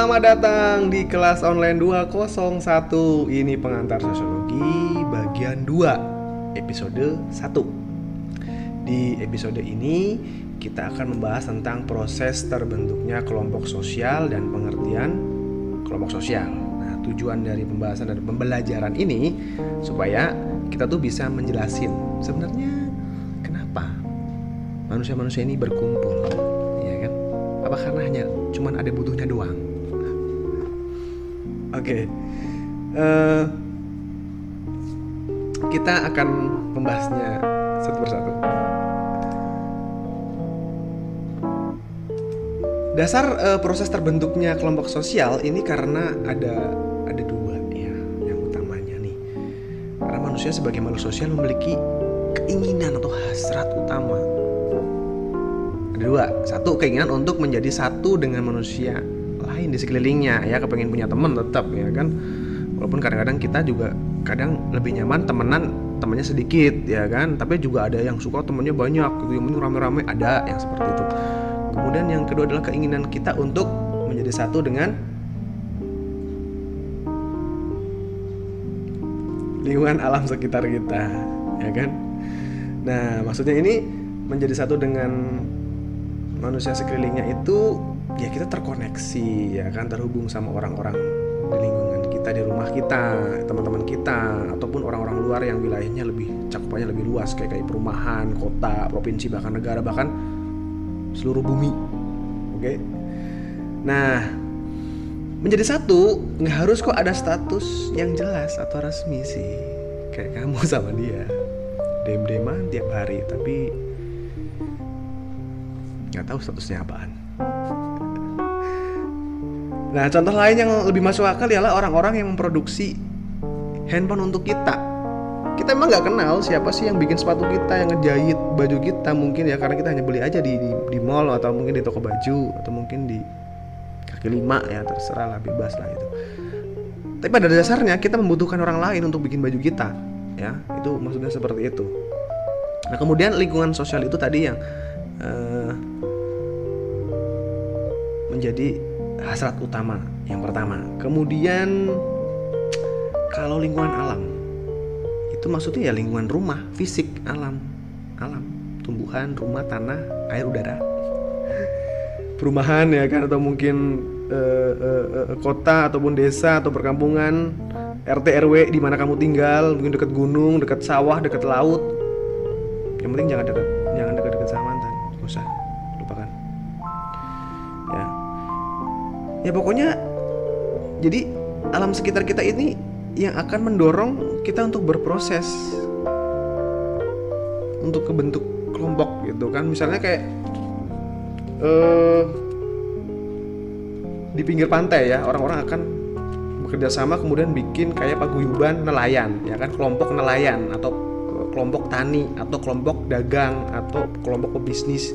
Selamat datang di kelas online 201 Ini pengantar sosiologi bagian 2 Episode 1 Di episode ini kita akan membahas tentang proses terbentuknya kelompok sosial dan pengertian kelompok sosial. Nah tujuan dari pembahasan dan pembelajaran ini Supaya kita tuh bisa menjelasin Sebenarnya kenapa manusia-manusia ini berkumpul ya kan? Apa karena hanya cuman ada butuhnya doang okay. uh, eh, kita akan membahasnya satu persatu. Dasar uh, proses terbentuknya kelompok sosial ini karena ada ada dua ya yang utamanya nih. Karena manusia sebagai makhluk sosial memiliki keinginan atau hasrat utama. Ada dua, satu keinginan untuk menjadi satu dengan manusia lain di sekelilingnya ya kepengen punya teman tetap ya kan. Walaupun kadang-kadang kita juga kadang lebih nyaman temenan temannya sedikit ya kan. Tapi juga ada yang suka temennya banyak gitu. Yang rame-rame ada yang seperti itu. Kemudian yang kedua adalah keinginan kita untuk menjadi satu dengan lingkungan alam sekitar kita ya kan. Nah maksudnya ini menjadi satu dengan manusia sekelilingnya itu ya kita terkoneksi ya kan terhubung sama orang-orang di lingkungan kita di rumah kita teman-teman kita ataupun orang-orang luar yang wilayahnya lebih cakupannya lebih luas kayak kayak perumahan kota provinsi bahkan negara bahkan seluruh bumi. Oke? Okay? nah menjadi satu nggak harus kok ada status yang jelas atau resmi sih kayak kamu sama dia. Dem-deman tiap hari tapi nggak tahu statusnya apaan Nah, contoh lain yang lebih masuk akal ialah orang-orang yang memproduksi handphone untuk kita. Kita emang nggak kenal siapa sih yang bikin sepatu kita, yang ngejahit baju kita mungkin ya karena kita hanya beli aja di, di di mall atau mungkin di toko baju atau mungkin di kaki lima ya terserah lah bebas lah itu. Tapi pada dasarnya kita membutuhkan orang lain untuk bikin baju kita, ya itu maksudnya seperti itu. Nah kemudian lingkungan sosial itu tadi yang uh, menjadi hasrat utama yang pertama. Kemudian kalau lingkungan alam itu maksudnya ya lingkungan rumah, fisik, alam, alam, tumbuhan, rumah, tanah, air, udara. Perumahan ya kan atau mungkin uh, uh, uh, kota ataupun desa atau perkampungan, RT RW di mana kamu tinggal, mungkin dekat gunung, dekat sawah, dekat laut. Yang penting jangan dekat jangan dekat-dekat sama mantan, usah ya pokoknya jadi alam sekitar kita ini yang akan mendorong kita untuk berproses. Untuk kebentuk kelompok gitu kan. Misalnya kayak uh, di pinggir pantai ya orang-orang akan bekerja sama kemudian bikin kayak paguyuban nelayan ya kan? Kelompok nelayan atau kelompok tani atau kelompok dagang atau kelompok pebisnis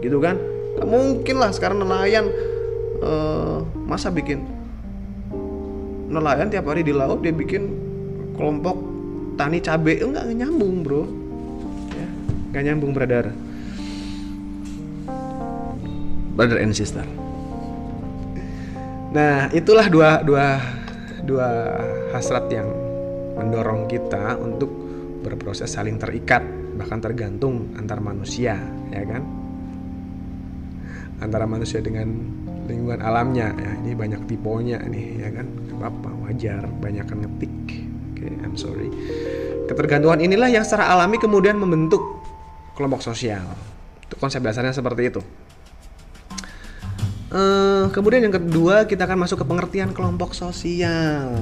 gitu kan? Mungkin lah sekarang nelayan uh, masa bikin nelayan tiap hari di laut dia bikin kelompok tani cabe. Enggak, enggak nyambung bro. Ya, enggak nyambung brother. Brother and sister. Nah itulah dua dua dua hasrat yang mendorong kita untuk berproses saling terikat bahkan tergantung antar manusia ya kan? Antara manusia dengan lingkungan alamnya. Ya ini banyak tiponya nih ya kan? Apa wajar. Banyak kan ngetik. Oke okay, I'm sorry. Ketergantungan inilah yang secara alami kemudian membentuk kelompok sosial. Itu konsep dasarnya seperti itu. Uh, kemudian yang kedua kita akan masuk ke pengertian kelompok sosial.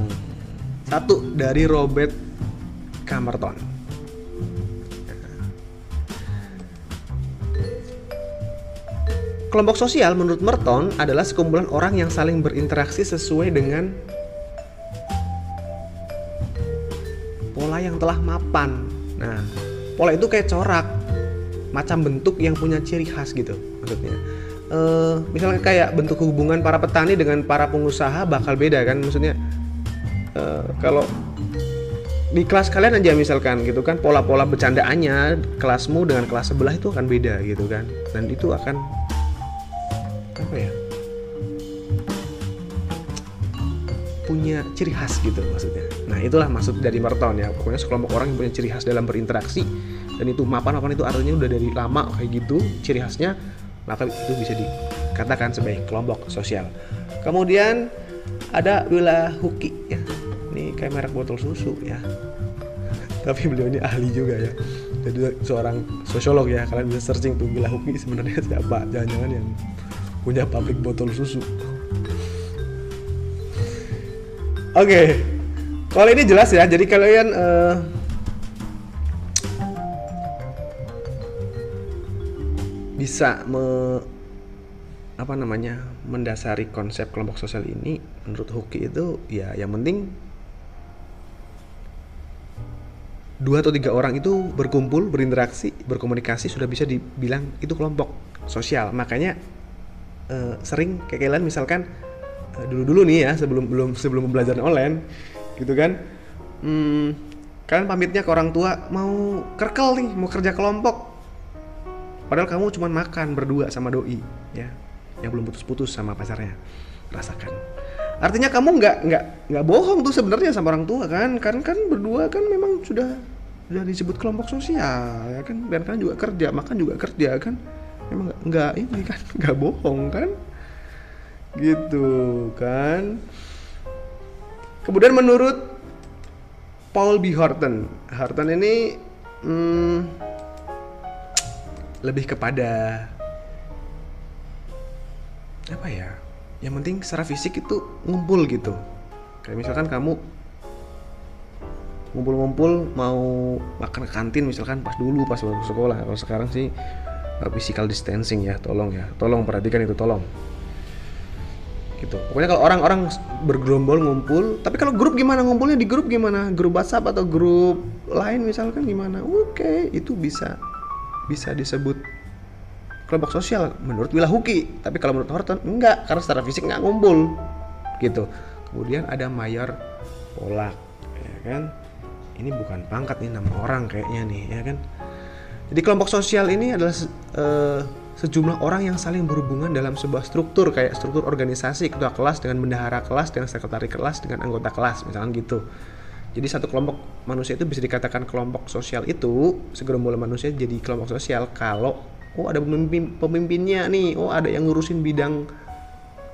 Satu dari Robert Camerton Kelompok sosial menurut Merton adalah sekumpulan orang yang saling berinteraksi sesuai dengan pola yang telah mapan. Nah, pola itu kayak corak, macam bentuk yang punya ciri khas gitu maksudnya. E, misalnya kayak bentuk hubungan para petani dengan para pengusaha bakal beda kan maksudnya. E, kalau di kelas kalian aja misalkan gitu kan pola-pola bercandaannya kelasmu dengan kelas sebelah itu akan beda gitu kan dan itu akan apa ya punya ciri khas gitu maksudnya. Nah itulah maksud dari Merton ya. Pokoknya sekelompok orang yang punya ciri khas dalam berinteraksi dan itu mapan-mapan itu artinya udah dari lama kayak gitu ciri khasnya maka itu bisa dikatakan sebagai kelompok sosial. Kemudian ada Willa Huki ya. Ini kayak merek botol susu ya. Tapi beliau ini ahli juga ya. Jadi seorang sosiolog ya. Kalian bisa searching tuh Willa Huki sebenarnya siapa? Jangan-jangan yang punya pabrik botol susu. Oke, okay. kalau ini jelas ya. Jadi kalian uh, bisa me, apa namanya mendasari konsep kelompok sosial ini menurut Huki itu ya yang penting dua atau tiga orang itu berkumpul berinteraksi berkomunikasi sudah bisa dibilang itu kelompok sosial makanya uh, sering kalian misalkan uh, dulu-dulu nih ya sebelum belum sebelum pembelajaran online gitu kan. Hmm, kalian pamitnya ke orang tua mau kerkel nih mau kerja kelompok. Padahal kamu cuma makan berdua sama doi ya yang belum putus-putus sama pacarnya. Rasakan. Artinya kamu nggak nggak nggak bohong tuh sebenarnya sama orang tua kan. Kan kan berdua kan memang sudah sudah disebut kelompok sosial ya kan. Dan kan juga kerja makan juga kerja kan memang nggak ini kan nggak bohong kan? Gitu kan? Kemudian menurut Paul B. Horton Horton ini hmm, lebih kepada apa ya? Yang penting secara fisik itu ngumpul gitu. Kayak misalkan kamu ngumpul-ngumpul mau makan kantin misalkan pas dulu pas waktu sekolah. Kalau sekarang sih physical distancing ya tolong ya. Tolong perhatikan itu tolong. Gitu. Pokoknya kalau orang-orang bergerombol ngumpul tapi kalau grup gimana? Ngumpulnya di grup gimana? Grup WhatsApp atau grup lain misalkan gimana? Oke okay, itu bisa bisa disebut kelompok sosial. Menurut Willa Huki. Tapi kalau menurut Horton enggak. Karena secara fisik nggak ngumpul. Gitu. Kemudian ada Mayor Polak ya kan? Ini bukan pangkat nih nama orang kayaknya nih ya kan jadi kelompok sosial ini adalah uh, sejumlah orang yang saling berhubungan dalam sebuah struktur kayak struktur organisasi ketua kelas dengan bendahara kelas dengan sekretaris kelas dengan anggota kelas misalkan gitu. Jadi satu kelompok manusia itu bisa dikatakan kelompok sosial itu segerombolan manusia jadi kelompok sosial kalau oh ada pemimpin pemimpinnya nih oh ada yang ngurusin bidang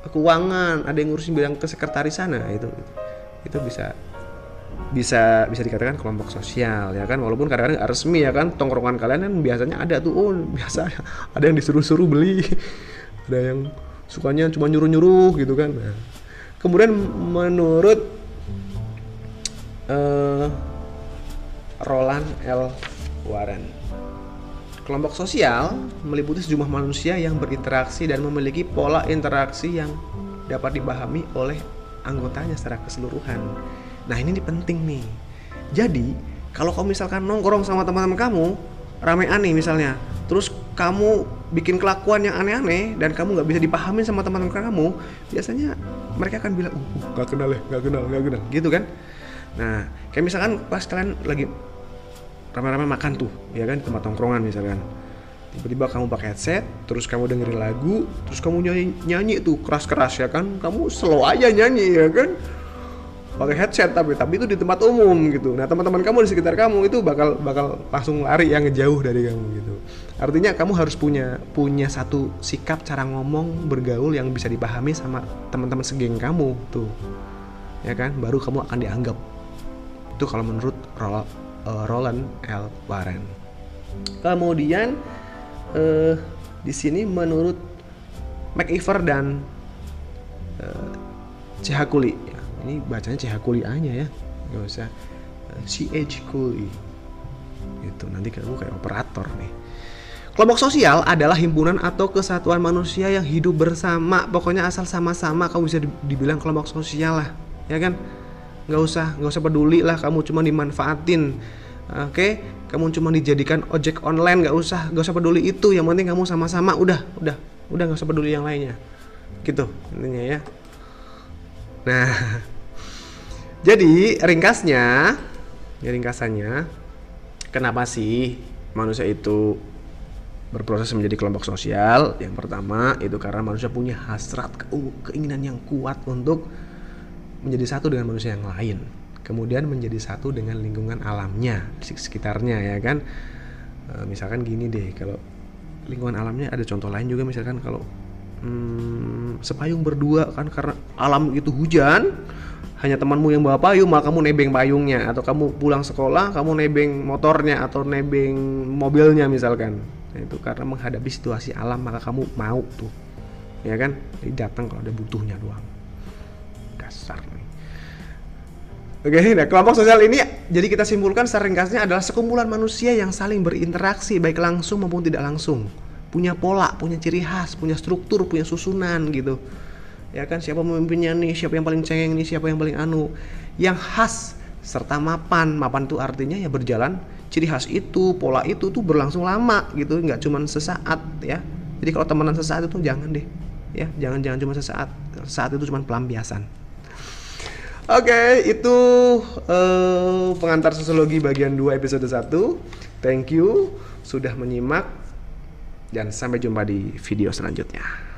keuangan ada yang ngurusin bidang kesekretarisan nah itu itu bisa bisa bisa dikatakan kelompok sosial ya kan? Walaupun kadang-kadang resmi ya kan? Tongkrongan kalian kan biasanya ada tuh. Oh biasa. Ada yang disuruh-suruh beli. Ada yang sukanya cuma nyuruh-nyuruh gitu kan? Nah, kemudian menurut uh, Roland L. Warren kelompok sosial meliputi sejumlah manusia yang berinteraksi dan memiliki pola interaksi yang dapat dipahami oleh anggotanya secara keseluruhan Nah ini penting nih. Jadi kalau kamu misalkan nongkrong sama teman-teman kamu rame aneh misalnya, terus kamu bikin kelakuan yang aneh-aneh dan kamu nggak bisa dipahami sama teman-teman kamu, biasanya mereka akan bilang, uh, uh nggak kenal ya, nggak kenal, nggak kenal, gitu kan? Nah, kayak misalkan pas kalian lagi rame-rame makan tuh, ya kan tempat nongkrongan misalkan, tiba-tiba kamu pakai headset, terus kamu dengerin lagu, terus kamu nyanyi, nyanyi tuh keras-keras ya kan, kamu slow aja nyanyi ya kan, pakai headset tapi tapi itu di tempat umum gitu. Nah teman-teman kamu di sekitar kamu itu bakal bakal langsung lari yang ngejauh dari kamu gitu. Artinya kamu harus punya punya satu sikap cara ngomong bergaul yang bisa dipahami sama teman-teman segeng kamu tuh. Ya kan? Baru kamu akan dianggap. Itu kalau menurut uh, Roland L. Warren. Kemudian uh, di sini menurut McIver dan uh, Cihakuli ini bacanya CH kuliahnya ya nggak usah CH kuli itu nanti kamu kayak operator nih Kelompok sosial adalah himpunan atau kesatuan manusia yang hidup bersama. Pokoknya asal sama-sama kamu bisa dibilang kelompok sosial lah, ya kan? Nggak usah, nggak usah peduli lah. Kamu cuma dimanfaatin, oke? Okay? Kamu cuma dijadikan ojek online, nggak usah, nggak usah peduli itu. Yang penting kamu sama-sama. Udah, udah, udah nggak usah peduli yang lainnya. Gitu intinya ya. Nah, jadi ringkasnya, ya ringkasannya, kenapa sih manusia itu berproses menjadi kelompok sosial? Yang pertama itu karena manusia punya hasrat keinginan yang kuat untuk menjadi satu dengan manusia yang lain kemudian menjadi satu dengan lingkungan alamnya sekitarnya ya kan e, misalkan gini deh kalau lingkungan alamnya ada contoh lain juga misalkan kalau hmm, sepayung berdua kan karena alam itu hujan hanya temanmu yang bawa payung malah kamu nebeng payungnya. Atau kamu pulang sekolah kamu nebeng motornya atau nebeng mobilnya misalkan. Nah, itu karena menghadapi situasi alam maka kamu mau tuh. Ya kan? Jadi datang kalau ada butuhnya doang. Dasar nih. Oke, nah kelompok sosial ini jadi kita simpulkan secara ringkasnya adalah sekumpulan manusia yang saling berinteraksi baik langsung maupun tidak langsung. Punya pola, punya ciri khas, punya struktur, punya susunan gitu. Ya kan siapa pemimpinnya nih, siapa yang paling cengeng nih, siapa yang paling anu. Yang khas serta mapan. Mapan itu artinya ya berjalan ciri khas itu, pola itu tuh berlangsung lama gitu, nggak cuma sesaat ya. Jadi kalau temenan sesaat itu jangan deh. Ya, jangan jangan cuma sesaat. Saat itu cuma pelampiasan. Oke, okay, itu uh, pengantar sosiologi bagian 2 episode 1. Thank you sudah menyimak dan sampai jumpa di video selanjutnya.